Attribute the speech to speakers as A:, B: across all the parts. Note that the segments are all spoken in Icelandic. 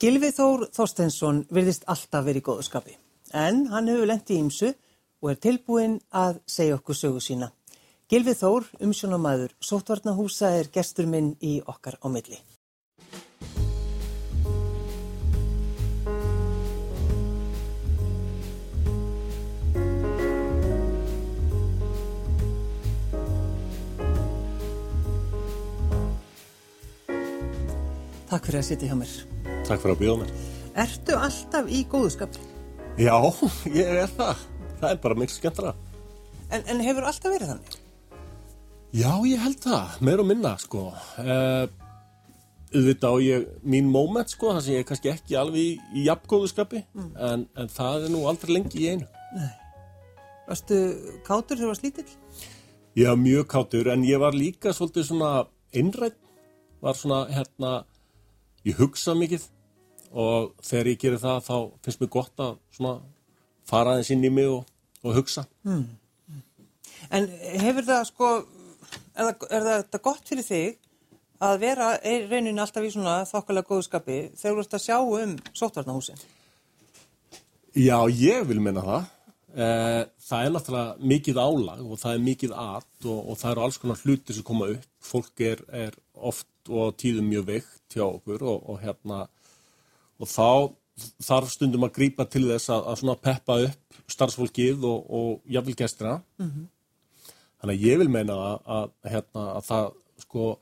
A: Gilvi Þór Þorstensson virðist alltaf verið í góðu skapi en hann hefur lendið í ymsu og er tilbúin að segja okkur sögu sína. Gilvi Þór, umsjónamaður, sótvarnahúsa er gestur minn í okkar á milli. Takk fyrir að sitja hjá mér.
B: Takk fyrir að bjóða mér.
A: Ertu alltaf í góðu skapi?
B: Já, ég er það. Það er bara mikil skemmtara.
A: En, en hefur alltaf verið þannig?
B: Já, ég held það. Meir og minna, sko. Uh, auðvitað á ég mín moment, sko, þar sem ég er kannski ekki alveg í, í jafngóðu skapi, mm. en, en það er nú aldrei lengi í einu.
A: Nei. Varstu kátur þegar þú var slítill?
B: Já, mjög kátur, en ég var líka svolítið svona innrætt, var svona, hérna, ég hugsa mikið og þegar ég gerir það þá finnst mér gott að svona fara aðeins inn í mig og, og hugsa.
A: Mm. En hefur það sko, er er það gott fyrir þig að vera reyninu alltaf í svona þokkalega góðskapi þegar þú ert að sjá um sótvarnahúsin?
B: Já, ég vil minna það. Eh, það er náttúrulega mikið álag og það er mikið aðt og, og það eru alls konar hluti sem koma upp. Fólk er, er oft og tíðum mjög veikt hjá okkur og, og hérna og þá þarf stundum að grýpa til þess að, að svona peppa upp starfsfólkið og, og jafnvel gestina mm -hmm. þannig að ég vil meina að, að, hérna, að það sko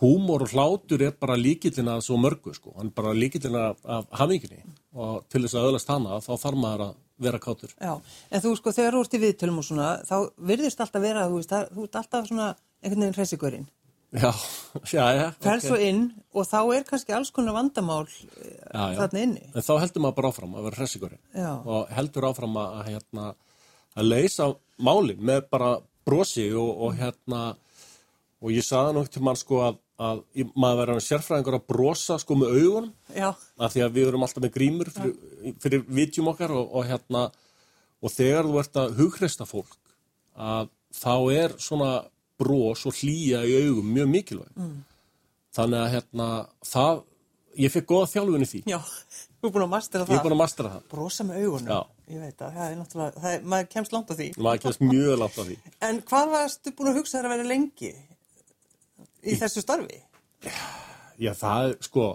B: húmor og hlátur er bara líkillina svo mörgu sko, hann er bara líkillina af hafinginni og til þess að öðlast hana þá þarf maður að vera kátur.
A: Já, en þú sko þegar þú ert í viðtölum og svona þá virðist alltaf vera, þú veist, þú ert alltaf svona einhvern veginn hressigurinn
B: Já, já, já.
A: Fær svo inn og þá er kannski alls konar vandamál eh, já, þarna inni.
B: En þá heldur maður bara áfram að vera hressigurinn. Og heldur áfram að, hérna, að leysa málinn með bara brosi og, og hérna og ég saði nú til mann sko að, að maður verður sérfræðingur að brosa sko með augunum. Af því að við erum alltaf með grímur fyrir, fyrir vitjum okkar og, og hérna og þegar þú ert að hughresta fólk að þá er svona brós og hlýja í augum mjög mikilvæg. Mm. þannig að hérna það, ég fikk goða þjálfunni því.
A: Já, þú er búin að mastera það
B: Ég er búin að mastera það.
A: Brosa með augunum, Já. ég veit að það er náttúrulega það er, maður kemst langt á því.
B: Maður kemst mjög langt á því.
A: En hvað varstu búin að hugsa þér að vera lengi í, í þessu starfi?
B: Já, það er sko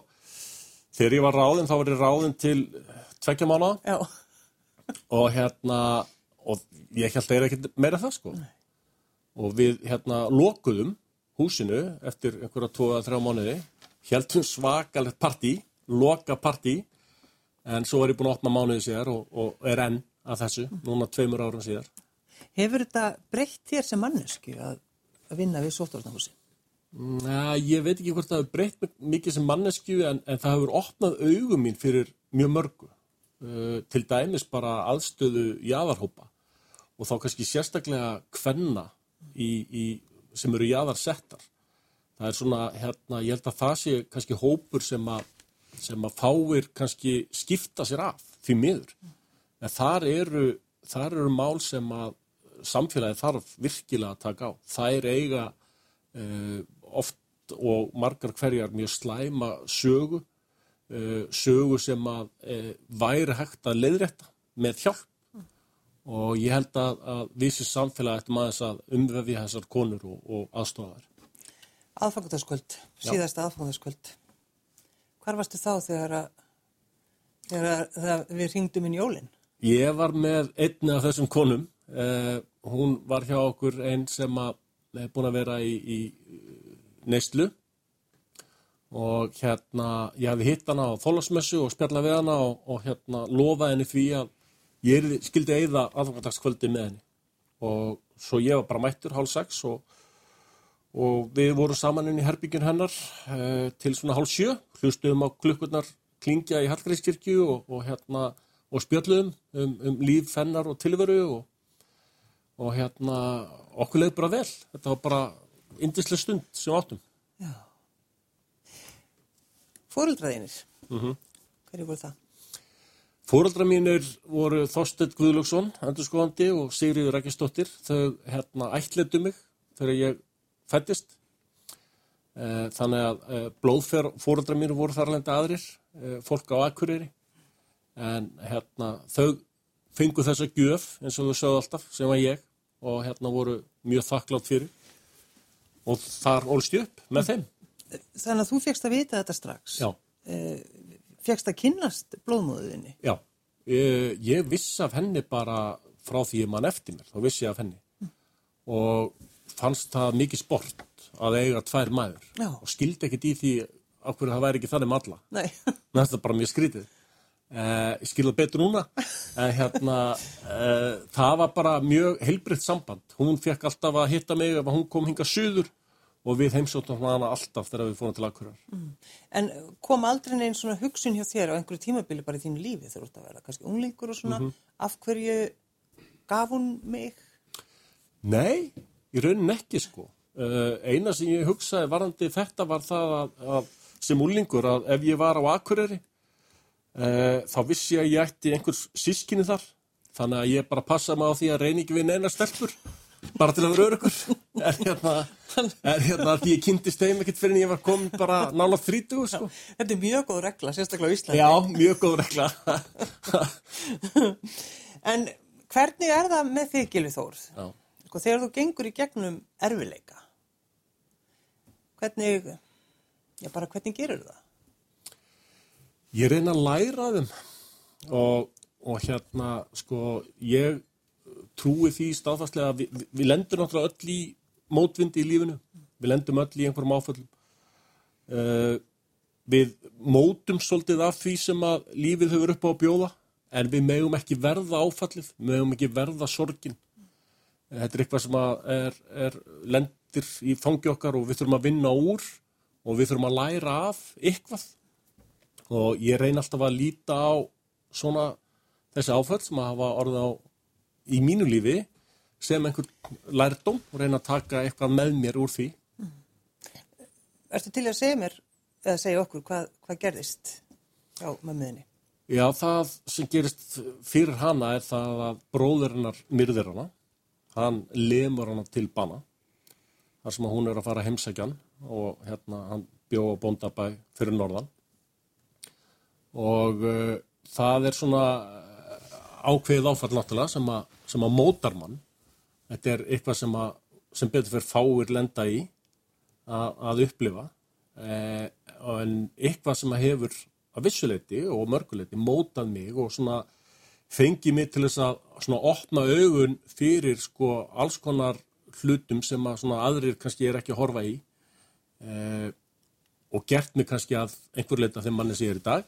B: þegar ég var ráðinn þá var ég ráðinn til tveggja mánu og hérna og ég held að það er ekkert meira það sko. Nei og við hérna lokuðum húsinu eftir einhverja tvoða þrjá mánuði. Heldum svakalegt partí loka partí en svo er ég búin að opna mánuði síðar og, og er enn að þessu, núna tveimur árum síðar.
A: Hefur þetta breytt þér sem mannesku að, að vinna við sóttornahúsi?
B: Næ, ég veit ekki hvort það hefur breytt mikið sem mannesku en, en það hefur opnað augum mín fyrir mjög mörgu. Uh, til dæmis bara aðstöðu jáðarhópa og þá kannski sérstaklega hvenna í, í, sem eru jáðarsettar. Það er svona, hérna, ég held að það sé kannski hópur sem að, sem að fáir kannski skipta sér af því miður. En þar eru, þar eru mál sem að samfélagi þarf virkilega að taka á. Það er eiga uh, oft og margar hverjar mjög slæma sögu, uh, sögu sem að uh, væri hægt að leiðrætta með hjálp og ég held að, að vísið samfélag eftir maður þess að umvefi þessar konur og, og aðstofar.
A: Aðfangundaskvöld, síðasta aðfangundaskvöld. Hvar varstu þá þegar, að, þegar, þegar við ringdum inn jólinn?
B: Ég var með einni af þessum konum. Eh, hún var hjá okkur einn sem er búin að vera í, í neistlu og hérna ég hefði hitt hana á þólasmessu og spjalla við hana og, og hérna lofa henni því að ég skildi eigða aðfangadagskvöldi með henni. Og svo ég var bara mættur hálf sex og, og við vorum saman inn í herbyggjun hennar eh, til svona hálf sjö. Hlustuðum á klukkurnar klingja í Hallgrímskirkju og, og hérna og spjöldluðum um, um líf hennar og tilveru og, og hérna okkur leiði bara vel. Þetta var bara indislega stund sem áttum. Já.
A: Fóruldraðinir mm -hmm. hverju voru það?
B: Fóraldra mínir voru Þorstedt Guðlöksson, endurskóðandi og Sigriður Rækistóttir. Þau hérna ætletu mig þegar ég fættist. Eh, þannig að eh, blóðfóraldra mínir voru þar alveg aðrir. uh, fólk á Akureyri en hérna þau fengu þessa gjöf eins og þau sögðu alltaf sem var ég og hérna voru mjög þakklátt fyrir og þar ólst ég upp með þeim.
A: Þannig að þú fegst að vita þetta strax.
B: Já.
A: Fegst að kynnast blóðmóðuðinni.
B: Já, ég, ég vissi af henni bara frá því ég mann eftir mér, þá vissi ég af henni og fannst það mikið sport að eiga tvær maður
A: Já.
B: og skildi ekkit í því af hverju það væri ekki þannig með alla.
A: Nei.
B: Það bara mjög skrítið. Uh, ég skilði það betur núna, en hérna, uh, það var bara mjög heilbritt samband. Hún fekk alltaf að hitta mig ef hún kom hinga suður og við heimsóttum hana alltaf þegar við fórum til akkurar. Mm.
A: En kom aldrei neinn svona hugsun hjá þér á einhverju tímabili bara í þínu lífi þegar þú ert að vera kannski unglingur og svona, af hverju gaf hún mig?
B: Nei, í raunin ekki sko. Uh, eina sem ég hugsaði varandi þetta var það að, að sem úlingur að ef ég var á Akureyri uh, þá vissi ég að ég ætti einhvers sískinni þar þannig að ég bara passa mig á því að reyni ekki við neina stelpur bara til að vera örugur er hérna, er hérna því ég kynntist þeim ekkert fyrir en ég var komin bara nála 30 sko.
A: Þetta er mjög góð regla, sérstaklega á Íslandi.
B: Já, mjög góð regla.
A: en hvernig er það með þig, Gilvi Þór? Sko, þegar þú gengur í gegnum erfileika, hvernig, já bara hvernig gerur það?
B: Ég reyna að læra þeim og, og hérna, sko, ég trúi því stáðfastlega að við, við, lendum náttúrulega öll í mótvindi í lífinu, við lendum öll í einhverjum áföllum. Uh, við mótum svolítið af því sem að lífið hefur upp á að bjóða en við megum ekki verða áfallið, við megum ekki verða sorgin. Þetta er eitthvað sem er, er lendir í fangi okkar og við þurfum að vinna úr og við þurfum að læra af eitthvað og ég reyna alltaf að líta á svona þessi áföll sem að hafa orðið á í mínu lífi sem einhver lærdom og reyna að taka eitthvað með mér úr því.
A: Erstu til að segja mér, eða segja okkur, hvað, hvað gerðist á mömmuðinni?
B: Já, það sem gerist fyrir hana er það að bróður hennar myrðir hana. Hann lemur hana til bana. Þar sem hún er að fara heimsækjan og hérna hann bjó á bóndabæ fyrir norðan. Og uh, það er svona ákveðið áfall náttúrulega sem að, sem að mótar mann. Þetta er eitthvað sem, að, sem betur fyrir fáir lenda í að, að upplifa. Eh, en eitthvað sem að hefur að vissuleiti og mörguleiti mótað mig og svona fengið mig til þess að svona opna augun fyrir sko alls konar hlutum sem að svona aðrir kannski er ekki að horfa í eh, og gert mig kannski að einhver leita þeim manni sem ég er í dag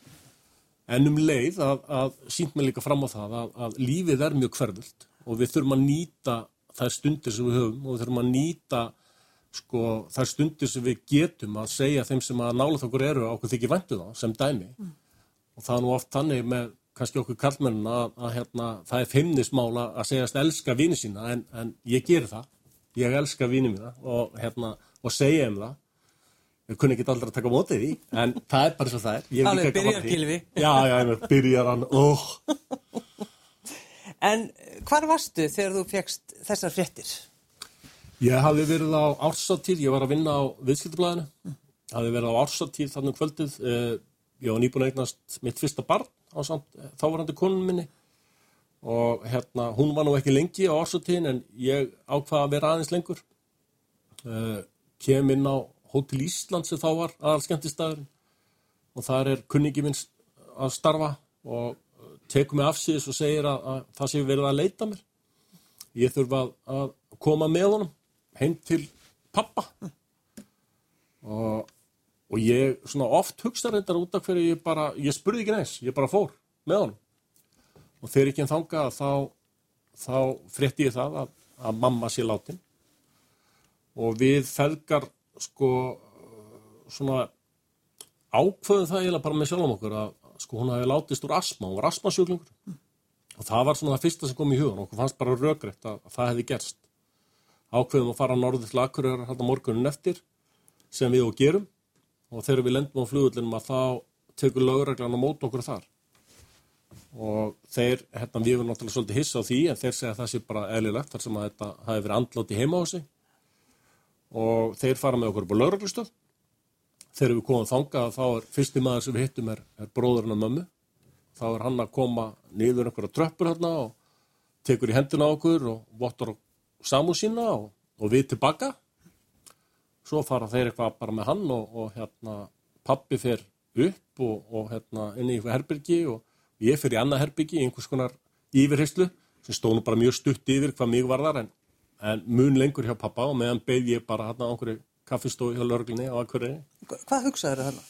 B: en um leið að, að sínt mig líka fram á það að, að lífið er mjög hverfult og við þurfum að nýta þær stundir sem við höfum og við þurfum að nýta sko þær stundir sem við getum að segja þeim sem að nála þokkur eru okkur þykir væntu þá sem dæmi. Mm. og það er nú oft þannig með kannski okkur kallmennina að, að hérna, það er feimnismála að segjast elska vini sína en, en ég ger það. Ég elska vini mína og, hérna, og segja um það. Við kunni ekki allra taka mótið því en það er bara svo það er.
A: Alveg byrjar kilvi
B: Já, já, byrjar hann. Oh.
A: En hvar varstu þegar þú fegst þessar fréttir?
B: Ég hafði verið á ársáttíð, ég var að vinna á viðskiptablaðinu, hafði verið á ársáttíð þannig um kvöldið, eh, ég var nýbúin að eignast mitt fyrsta barn á samt, þávarandi konun minni. Og hérna, hún var nú ekki lengi á ársáttíðin en ég ákvaði að vera aðeins lengur, eh, kem inn á Hótel Ísland sem þá var aðal skemmtistæðurinn og þar er kunningi minn að starfa og tekur mig af síðis og segir að, að það sé verið að leita mér. Ég þurfa að, að koma með honum heim til pappa og, og ég svona oft hugsa reyndar út af hverju ég bara, ég spurði ekki neins, ég bara fór með honum. Og þegar ekki en þanga þá, þá frétti ég það að, að mamma sé látin. Og við felgar sko svona ákveðum það eiginlega bara með sjálfum okkur að sko hún hafi látist úr asma, hún var asmasjúklingur mm. og það var svona það fyrsta sem kom í hugan og okkur fannst bara röggrætt að, að það hefði gerst. Ákveðum að fara norður til Akureyrar hérna morgunin eftir sem við og gerum. Og þegar við lendum á flugullinum að þá tekur lögreglan á mót okkur þar. Og þeir, hérna við erum náttúrulega svolítið hissa á því en þeir segja að það sé bara eðlilegt þar sem að þetta hafi verið andlátt í heima á sig og þeir fara með okkur upp á lögreglustöð þegar við komum þangað þá er fyrsti maður sem við hittum er, er bróðurinn af mömmu. Þá er hann að koma niður einhverja tröppur hérna og tekur í hendina á okkur og vottar samú sína og, og við tilbaka. Svo fara þeir eitthvað bara með hann og, og hérna pappi fer upp og, og hérna inn í einhver herbyrgi og ég fer í annað herbyrgi í einhvers konar yfirheyslu sem stónu bara mjög stutt yfir hvað mig var þar en, en mun lengur hjá pappa og meðan beð ég bara hérna á einhverju kaffistói hjá lörglunni á Akureyri.
A: Hvað hugsaður þarna?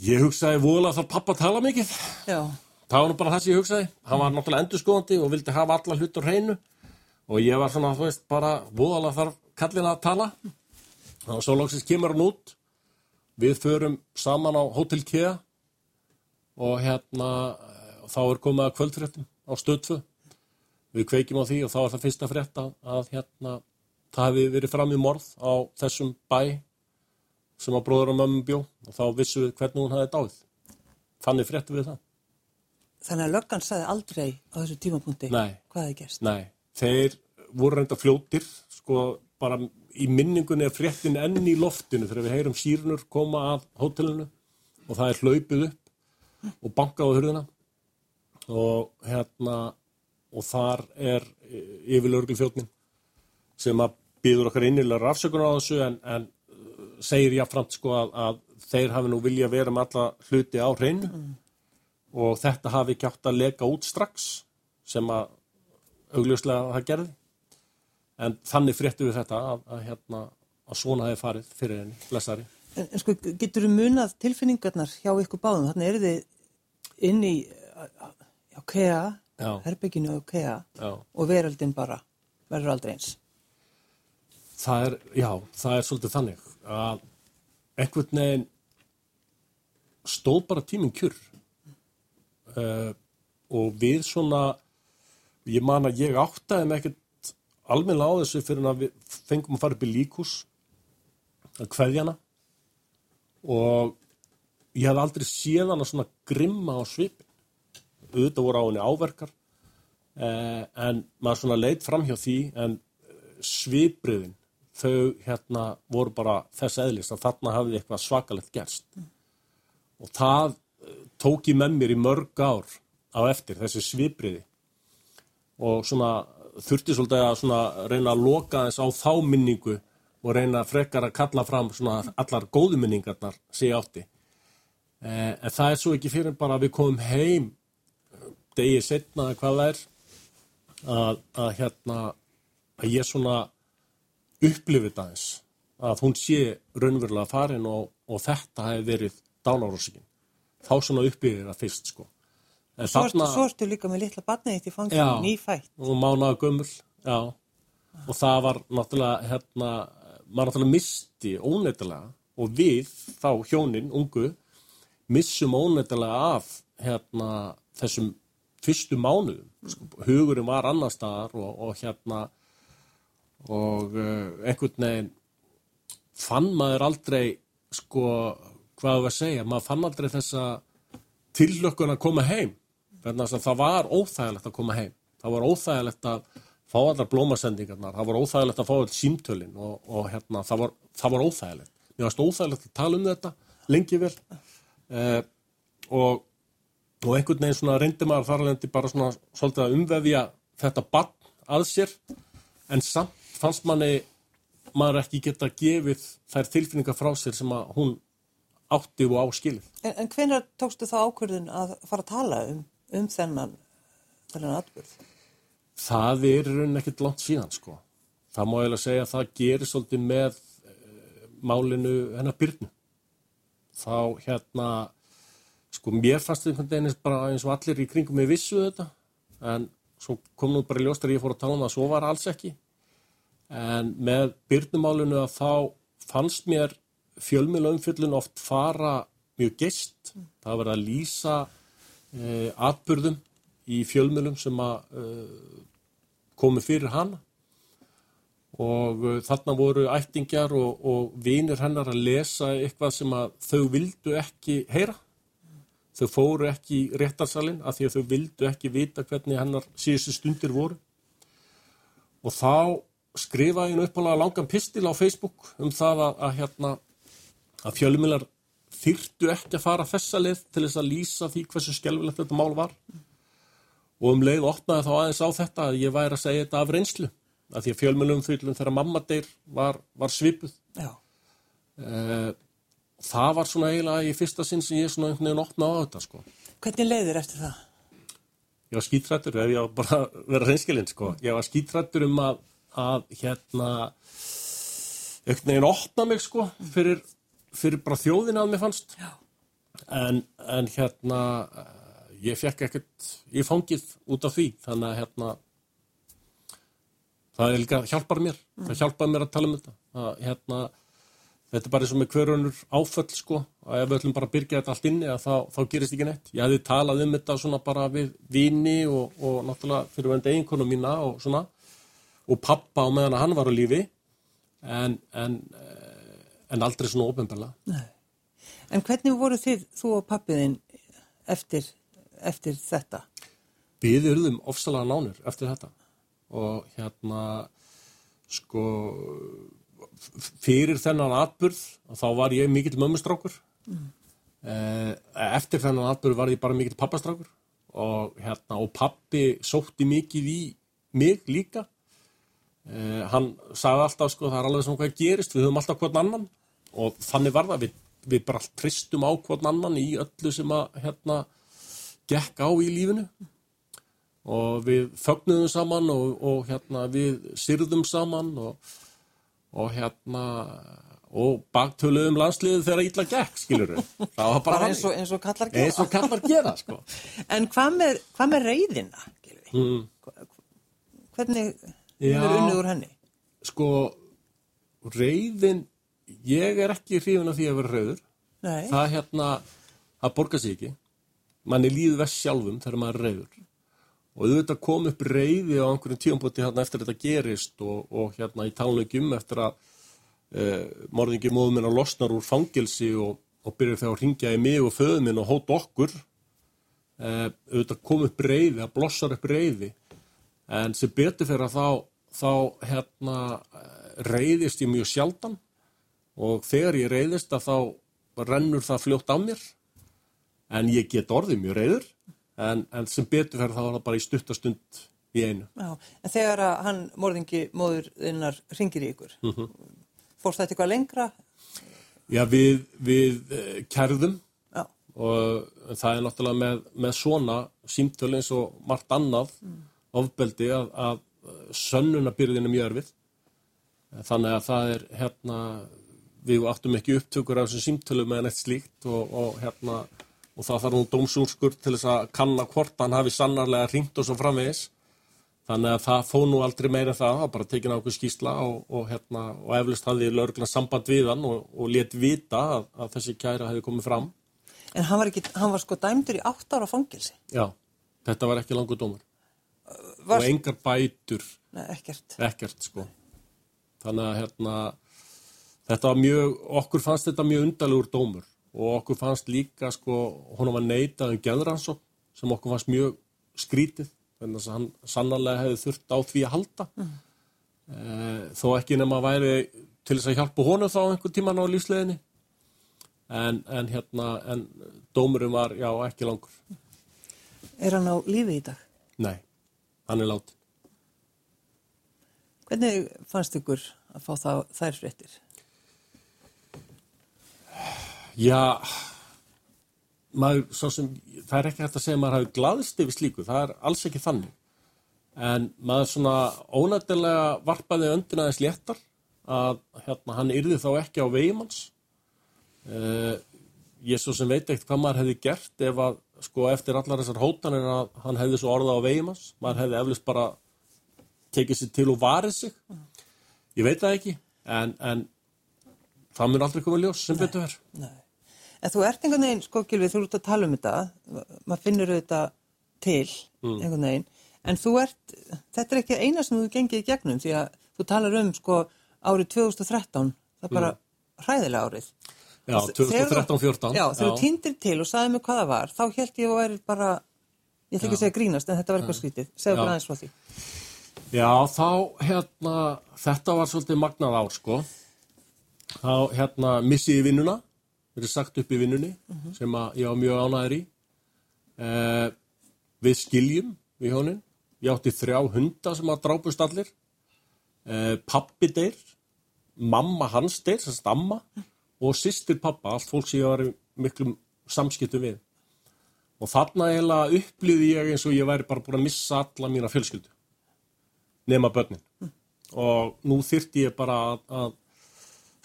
B: Ég hugsaði vola þar pappa tala mikið.
A: Já.
B: Það var nú bara það sem ég hugsaði. Hann var náttúrulega endurskóðandi og vildi hafa alla hlut á hreinu og ég var svona, þú veist, bara vola þar kallina að tala og svo lóksist kemur hann út. Við förum saman á Hotel Kea og hérna þá er komið að kvöldfréttum á stöðfu. Við kveikjum á því og þá er það fyrsta frétt að, að hérna það hefði verið fram í morð á þessum bæ sem að bróður og mömmu bjó og þá vissum við hvernig hún hefði dáið. Þannig fréttum við það.
A: Þannig að löggan sagði aldrei á þessu tímapunkti
B: Nei.
A: hvað hefði gerst.
B: Nei, þeir voru reynda fljótir, sko bara í minningunni er fréttin enn í loftinu þegar við heyrum sírnur koma að hótelinu og það er hlaupið upp og bankað á hurðina og hérna og þar er yfirlörgul fljótnin sem að býður okkar innilega rafsökunar á þessu en, en segir jáfnframt sko að, að þeir hafi nú vilja vera með alla hluti á hreinu mm. og þetta hafi ekki átt að leka út strax sem að augljóslega það gerði en þannig fréttu við þetta að, að, hérna, að svona hefði farið fyrir henni, blessari.
A: En, en sko, getur þú munað tilfinningarnar hjá ykkur báðum? Þannig eru þið inn í á KEA, herbygginu á KEA og veröldin bara verður aldrei eins.
B: Það er, já, það er svolítið þannig að einhvern veginn stóð bara tíminn kjur. Uh, og við svona, ég man að ég áttaði með ekkert almenna á þessu fyrir að við fengum að fara upp í líkus að kveðjana. Og ég hef aldrei séð hana svona grimma á svipin auðvitað voru á henni áverkar. Uh, en maður svona leitt fram hjá því en svipriðin þau hérna voru bara þess eðlist að þarna hafði eitthvað svakalegt gerst mm. og það eh, tók ég með mér í mörg ár á eftir þessi svipriði og svona þurfti svolítið að svona reyna að loka þess á þá minningu og reyna frekar að kalla fram svona allar góðuminningarnar sé átti eh, en það er svo ekki fyrir bara að við komum heim degi setna hvað það er að, að hérna að ég svona upplifið aðeins að hún sé raunverulega farin og, og þetta hefði verið dánárósíkin. Þá svona upplifið það fyrst sko.
A: En svo, þarna, ertu líka með litla batnið eitt í fanginu, nýfætt.
B: Og mánaða gömul, já. Og það var náttúrulega, hérna, maður náttúrulega misti óneitilega og við, þá hjónin, ungu, missum óneitilega af hérna, þessum fyrstu mánuðum. Sko, hugurinn var annar staðar og, og hérna og uh, einhvern veginn fann maður aldrei sko, hvað þú að segja maður fann aldrei þessa tillökkun að koma heim. Það var óþægilegt að koma heim. Það var óþægilegt að fá allar blómasendingarnar, það var óþægilegt að fá allir símtölin og, og hérna, það, var, það var óþægilegt. Mér varst óþægilegt að tala um þetta lengi vel uh, og, og einhvern veginn svona reyndi maður þarlendi bara svona svolítið að umvefja þetta bann að sér. En samt fannst manni maður ekki geta gefið þær tilfinningar frá sér sem að hún átti og áskilið.
A: En, en hvenar tókstu þá ákvörðun að fara að tala um, um þennan, þennan atbyrð?
B: Það er raun ekkert langt síðan sko. Það má ég alveg segja að það gerir svolítið með e, málinu hennar byrnu. Þá hérna, sko mér fannst þetta einhvern veginn bara eins og allir í kringum með vissu þetta en svo kom nú bara ljóst að ég fór að tala um það að svo var alls ekki en með byrnumálunu að þá fannst mér fjölmjöla umfjöllun oft fara mjög gist, mm. það var að lýsa e, atbyrðum í fjölmjölum sem að e, komi fyrir hana. Og e, þarna voru ættingjar og, og vinir hennar að lesa eitthvað sem að þau vildu ekki heyra. Þau fóru ekki í réttarsalinn af því að þau vildu ekki vita hvernig hennar síðustu stundir voru. Og þá skrifaði henni uppalega langan pistil á Facebook um það að, að hérna að fjölmiðlar þyrtu ekki að fara þessa leið til þess að lýsa því hversu skelvilegt þetta mál var og um leið opnaði þá aðeins á þetta að ég væri að segja þetta af reynslu að því að fjölmiðlum fyllum þegar mamma deyr var, var svipuð eh, það var svona eiginlega í fyrsta sinn sem ég svona einhvern veginn opnaði á þetta sko
A: Hvernig leiðir eftir það?
B: ég var skítrættur ef ég var bara að vera reynskilinn sko. ég var skítrættur um að, að hérna einhvern veginn opna mig sko fyrir, fyrir bara þjóðina að mér fannst. En, en hérna ég fekk ekkert í fangið út af því. Þannig að hérna það er líka hjálpar mér. Það hjálpar mér að tala um þetta. Að, hérna, þetta er bara eins og með hverjönur áföll sko, að ef við ætlum bara að byrja þetta allt inni þá, þá gerist ekki neitt. Ég hefði talað um þetta svona bara við vini og, og náttúrulega fyrir vendi eiginkonu mína og svona og pappa á meðan að hann var á lífi en, en, eh, en aldrei svona
A: Nei. En hvernig voru þið, þú og pappiðinn, eftir, eftir þetta?
B: við urðum ofsalega nánir eftir þetta og hérna sko fyrir þennan atburð þá var ég mikill mömmustrákur mm. eftir þennan atburð var ég bara mikill pappastrákur og hérna og pappi sótti mikið í mig líka eh, hann sagði alltaf sko það er alveg svona hvað gerist við höfum alltaf hvern annan og þannig var það við, við bara tristum á hvern annan í öllu sem að hérna gekk á í lífinu og við fögnuðum saman og, og hérna við syrðum saman og, og hérna og baktöluðum landsliðið þegar illa gekk, skilur við. Það var bara,
A: Bara eins og, eins og kallar gera.
B: eins og kallar gera, sko.
A: En hvað með, hvað með reyðina, Gylfi?
B: Mm.
A: Hvernig
B: Já.
A: hefur unnið úr henni?
B: Sko, reyðin, ég er ekki hrifin af því að vera reyður.
A: Nei,
B: Það hérna, það borgar sig ekki. Manni líður vest sjálfum þegar maður er reyður. Og auðvitað kom upp reyði á einhverjum tíumbúti hérna eftir þetta gerist og, og hérna í talnögjum eftir að uh, morðingi móður minna losnar úr fangilsi og, og byrjar þegar að ringja í mig og föðu minn og hóta okkur. Uh, auðvitað kom upp reyði, það blossar upp reyði. En sem betur fyrir að þá, þá hérna reyðist ég mjög sjaldan og þegar ég reyðist að þá rennur það fljótt á mér en ég get orðið mjög reyður en, en sem betur fyrir þá er það bara í stuttastund í einu.
A: já. En þegar að hann, morðingi móður þinnar, ringir í ykkur,
B: Mhm.
A: fórst þetta eitthvað lengra?
B: Já, við, við eh, kærðum
A: Já,
B: og það er náttúrulega með, með svona símtölu eins og margt annað ofbeldi að, að sönnunabyrðin er mjög erfið. Þannig að það er hérna, við áttum ekki upptökur af þessum símtölum eða neitt slíkt og, og hérna, og það þarf nú dómsúrskur til þess að kanna hvort hann hafi sannarlega hringt og svo framvegis. Þannig að það fóð nú aldrei meira það, var bara tekin á okkur skýsla og, og, hérna, og eflust hafði lögreglan samband við hann og, og let vita að, að þessi kæra hefði komið fram.
A: en hann var, ekki, hann var sko dæmdur í átt ára fangilsi.
B: Já, þetta var ekki langur dómur
A: Var,
B: og engar bætur,
A: Nei, ekkert.
B: ekkert sko. Þannig að hérna, þetta var mjög, okkur fannst þetta mjög undarlegur dómur og okkur fannst líka sko, hún var neitað um geðrannsók sem okkur fannst mjög skrítið þannig að hann sannarlega hefði þurft á því að halda mm. þó ekki nema að væri til þess að hjálpa honum þá einhvern tíman á lífsleginni en, en hérna en dómurum var já ekki langur
A: Er hann á lífi í dag?
B: nei, hann er látin
A: Hvernig fannst ykkur að fá það, þær fréttir?
B: Já, maður, sem, það er ekki hægt að segja að maður hafi glaðst yfir slíku, það er alls ekki þannig. En maður svona ónættilega varpaði öndina þess léttar að hérna, hann yrði þá ekki á veimanns. Uh, ég svo sem veit ekkert hvað maður hefði gert ef að, sko, eftir allar þessar hótanir að hann hefði svo orða á veimanns. Maður hefði eflust bara tekið sér til og varið sig. Ég veit það ekki, en, en það mun aldrei koma ljós sem betur verð.
A: Nei. En þú ert einhvern veginn, sko Gylfi, þú ert að tala um þetta, maður finnur þetta til einhvern veginn, en þú ert, þetta er ekki eina sem þú gengið í gegnum því að þú talar um sko árið 2013, það er bara hræðilega árið.
B: Já,
A: Þegar þú-
B: 2013-14.
A: Já, þegar þú týndir til og sagði mig hvað það var, þá held ég að væri bara, ég ætla ekki að segja grínast, en þetta var eitthvað skrítið. Segðu bara aðeins frá því.
B: Já, þá hérna, þetta var svolítið magnað ár, sko. Þá hérna missi ég vinnuna verið sagt upp í vinnunni sem að ég var mjög ánæður í. Uh, við skiljum við hjónin. Ég átti þrjá hunda sem að drápust allir. Uh, pappi deyr, mamma hans deyr, sem stamma og sýstir pappa, allt fólk sem ég var miklum samskiptum við. Og þarna eiginlega upplýði ég eins og ég væri bara búin að missa alla mína fjölskyldu nema börnin. Og nú þyrti ég bara að, að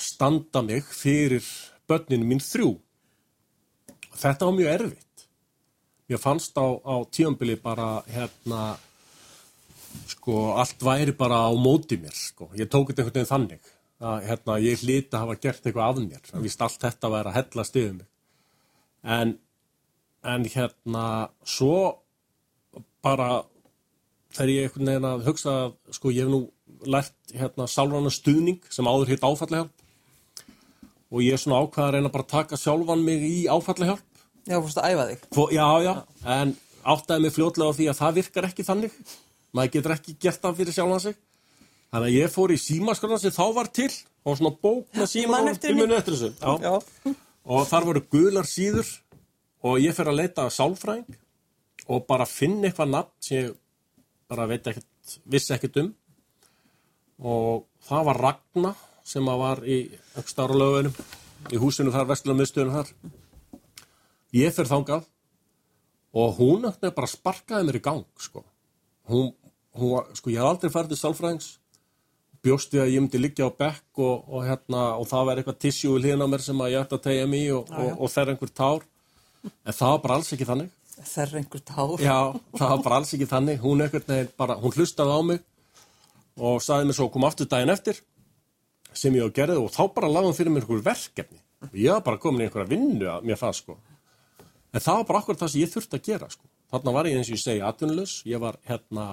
B: standa mig fyrir börninu mín þrjú. Þetta var mjög erfitt. Ég fannst á, á tíumbili bara hérna, sko, allt væri bara á móti mér, sko. Ég tók þetta einhvern veginn þannig að hérna, ég hlita að hafa gert eitthvað af mér. Það vist allt þetta væri að hella stiðum mig. En, en hérna, svo bara þegar ég einhvern veginn að hugsa að sko ég hef nú lært hérna sálrana stuðning sem áður hitt áfallihjálp og ég er svona ákvað að reyna bara að taka sjálfan mig í áfallihjálp.
A: Já, fórst að æfa þig.
B: Fó, já, já, en áttaði mig fljótlega á því að það virkar ekki þannig. Maður getur ekki gert það fyrir sjálfan sig. Þannig að ég fór í símaskrona sem þá var til. Og svona bók með síma og muni eftir þessu. Og þar voru gular síður. Og ég fer að leita sálfræðing. Og bara finna eitthvað nafn sem ég bara veit ekkert, vissi ekkert um. Og það var Ragna sem var í aukstára lögunum í húsinu þar, vestlum miðstöðunum þar. Ég fer þangað. Og hún bara sparkaði mér í gang sko. hún, hún var, sko ég hef aldrei farið til sálfræðings bjóst við að ég myndi liggja á bekk og, og, hérna, og það væri eitthvað tissjú við hlýðin á mér sem að ég ætti að tegja mig í og, og, og þær einhver tár en það var bara alls ekki þannig
A: er einhver tár.
B: Já, það var bara alls ekki þannig. Hún bara, hún hlustaði á mig og saði mér svo að koma aftur daginn eftir sem ég á gerði og þá bara lagði hún fyrir mér einhver verkefni. Og ég var bara komin í einhverja vinnu að mér það sko. En það var bara akkur það sem ég þurfti að gera sko. Þarna var ég eins og ég segi atvinnlaus, ég var hérna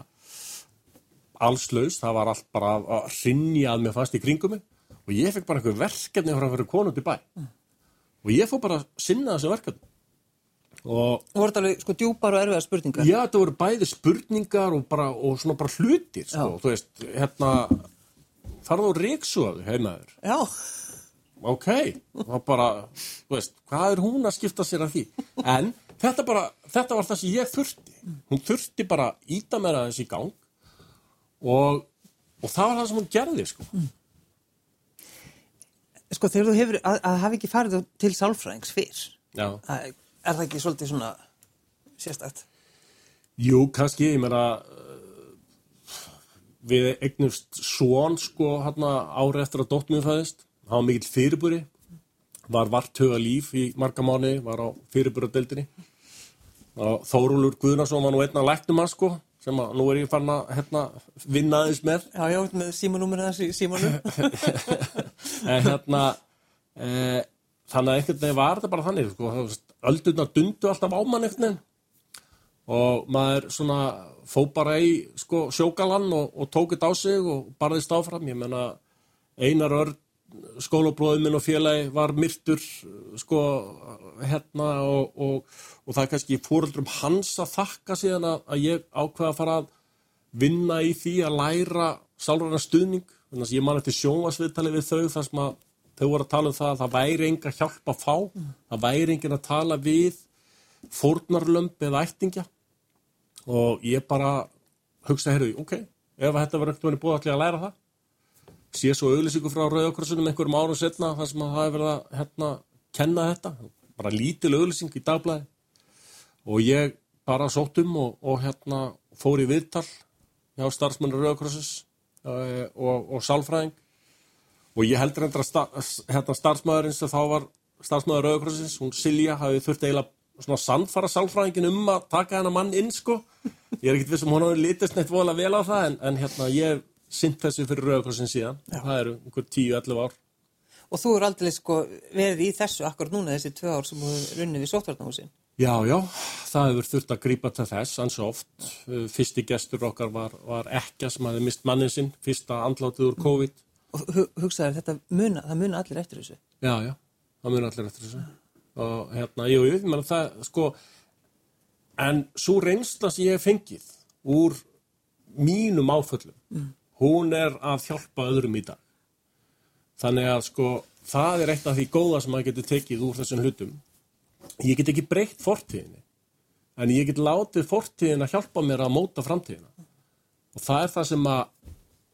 B: allslaus, það var allt bara að- að rinja að mér fast í kringum mig og ég fekk bara einhver verkefni frá einhverju konu til bæ. Og ég fór bara að sinna þessu verkefni. Og
A: Þú voru alveg sko djúpar og erfiðar spurningar.
B: Já, þetta voru bæði spurningar og, bara, og svona bara hlutir, sko. Þú veist, hérna, farðu á ríksuðu heimaður.
A: Já.
B: Ok, og bara, þú veist, hvað er hún að skipta sér af því? En þetta bara, þetta var það sem ég þurfti. Hún þurfti bara að íta mér aðeins í gang og, og það var það sem hún gerði, sko.
A: Sko þegar þú hefur, að, að hafa ekki farið til sálfræðings fyrr, að- er það ekki svolítið svona sérstætt?
B: Jú, kannski, ég meina uh, við eignumst svon sko hérna árið eftir að dóttum við fæðist. Hann var mikill fyrirbúri var vartuga líf í marga mánu var á fyrirbúradeildinni og Þórólur Guðnarsson var nú einn af læknum hans sko sem að nú er ég farin að hérna, vinna aðeins með.
A: Já, já, með símanúmer hans í símanum.
B: en hérna e, þannig að einhvern veginn var þetta bara þannig sko, öldurna dundu alltaf á mann einhvern veginn. Og maður svona fó bara í sko, sjókalann og, og tók þetta á sig og barðist áfram, ég menna Einar Örn skólabróðum minn og félagi var myrtur sko hérna og, og, og það er kannski fóreldrum hans að þakka síðan að, að ég ákveða að fara að vinna í því að læra sálræna stuðning. Þannig að ég man eftir sjónvarsviðtali við þau þar sem að þau voru að tala um það að það væri enga hjálp að fá það væri engin að tala við fórnarlömb eða ættingja. Og ég bara hugsa, heyrðu, ok, ef þetta var ekkert búið allir að læra það sé svo auðlýsingu frá Rauðakrossunum einhverjum árum setna þar sem að það hefur verið að hérna, kenna þetta, bara lítil auðlýsing í dagblæði og ég bara sótt um og, og hérna fór í viðtal hjá starfsmennur Rauðakrossus uh, og, og sálfræðing. Og ég heldur endur að sta, hérna, starfsmæðurinn sem þá var starfsmæður Rauðakrossins, hún Silja hafi þurft eiginlega svona sannfara sálfræðingin um að taka hennar mann inn sko. Ég er ekkert viss um hún hafi litist neitt voðalega vel á það en, en hérna ég hef sinnt þessu fyrir Rauðakrossin síðan það eru einhver 10-11 ár
A: Og þú er aldrei sko verið í þessu akkurat núna þessi tvö ár sem þú runnið við sóttvarnahúsin.
B: Já, já, það hefur þurft að grípa til þess, og oft. Uh, Fyrsti gestur okkar var, var ekkja sem hafði mist mannin sinn, fyrsta andlátið úr COVID.
A: Og hu hugsaður þetta muna, það muna allir eftir þessu.
B: Já, já, það mun allir eftir þessu. Og hérna, jú, jú, menn það, sko, en svo reynsla sem ég hef fengið úr mínum áföllum, hún er að hjálpa öðrum í dag. Þannig að, sko, það er eitt af því góða sem maður getur tekið úr þessum hlutum. Ég get ekki breytt fortíðinni en ég get látið fortíðin að hjálpa mér að móta framtíðina. Og það er það sem að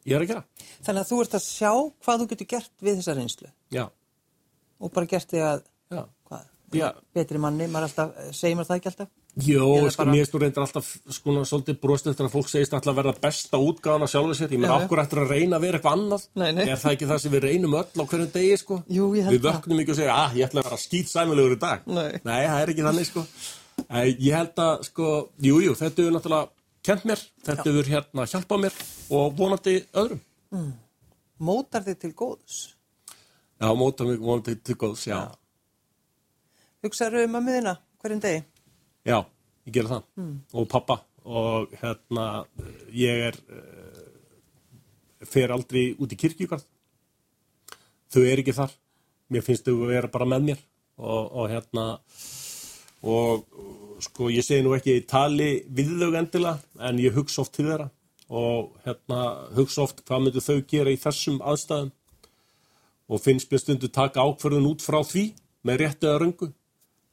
B: ég er að gera.
A: Þannig að þú ert að sjá hvað þú getur gert við þessa reynslu.
B: Já,
A: og bara gert því að,
B: já,
A: hvað,
B: já.
A: Betri manni, maður alltaf, segir maður það ekki alltaf?
B: Jó, sko,
A: bara-
B: mér stóð reyndar alltaf sko, svolítið brostið eftir að fólk segist alltaf að verða besta útgáðan af sjálfu sér. Ég meina,
A: Já, já.
B: okkur eftir að reyna að vera eitthvað annað.
A: Nei, nei.
B: Er það ekki það sem við reynum öll á hverjum degi, sko?
A: Jú, ég held
B: Við
A: það.
B: vöknum ekki og segja, ah, ég ætla að vera skýt sæmulegur í dag.
A: Nei.
B: það er ekki þannig, sko. Ég held að, sko, jú, jú, þetta hefur náttúrulega kent mér, þetta hefur hérna hjálpað mér og vonandi öðrum.
A: Mótar þig til góðs?
B: Já, móta mig vonandi til góðs, já.
A: Hugsaðu um að miðina hverjum degi?
B: Já, ég gera það. Og pappa. Og hérna, ég er, uh, fer aldrei út í kirkjugarð. Þau er ekki þar. Mér finnst þau að vera bara með mér. Og, og hérna, og sko, ég segi nú ekki í tali við þau endilega, en ég hugsa oft til þeirra. Og hérna, hugsa oft hvað myndu þau gera í þessum aðstæðum. Og finnst mér stundu taka ákverðun út frá því, með réttu eða röngu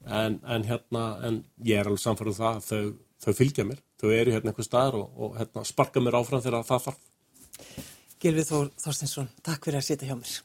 B: en, en hérna, en ég er alveg samfærið það að þau, þau fylgja mér, þau eru hérna einhver staðar og, og hérna, sparka mér áfram þegar það þarf.
A: Gilvið Þór Þorstinsson, takk fyrir að sitja hjá mér.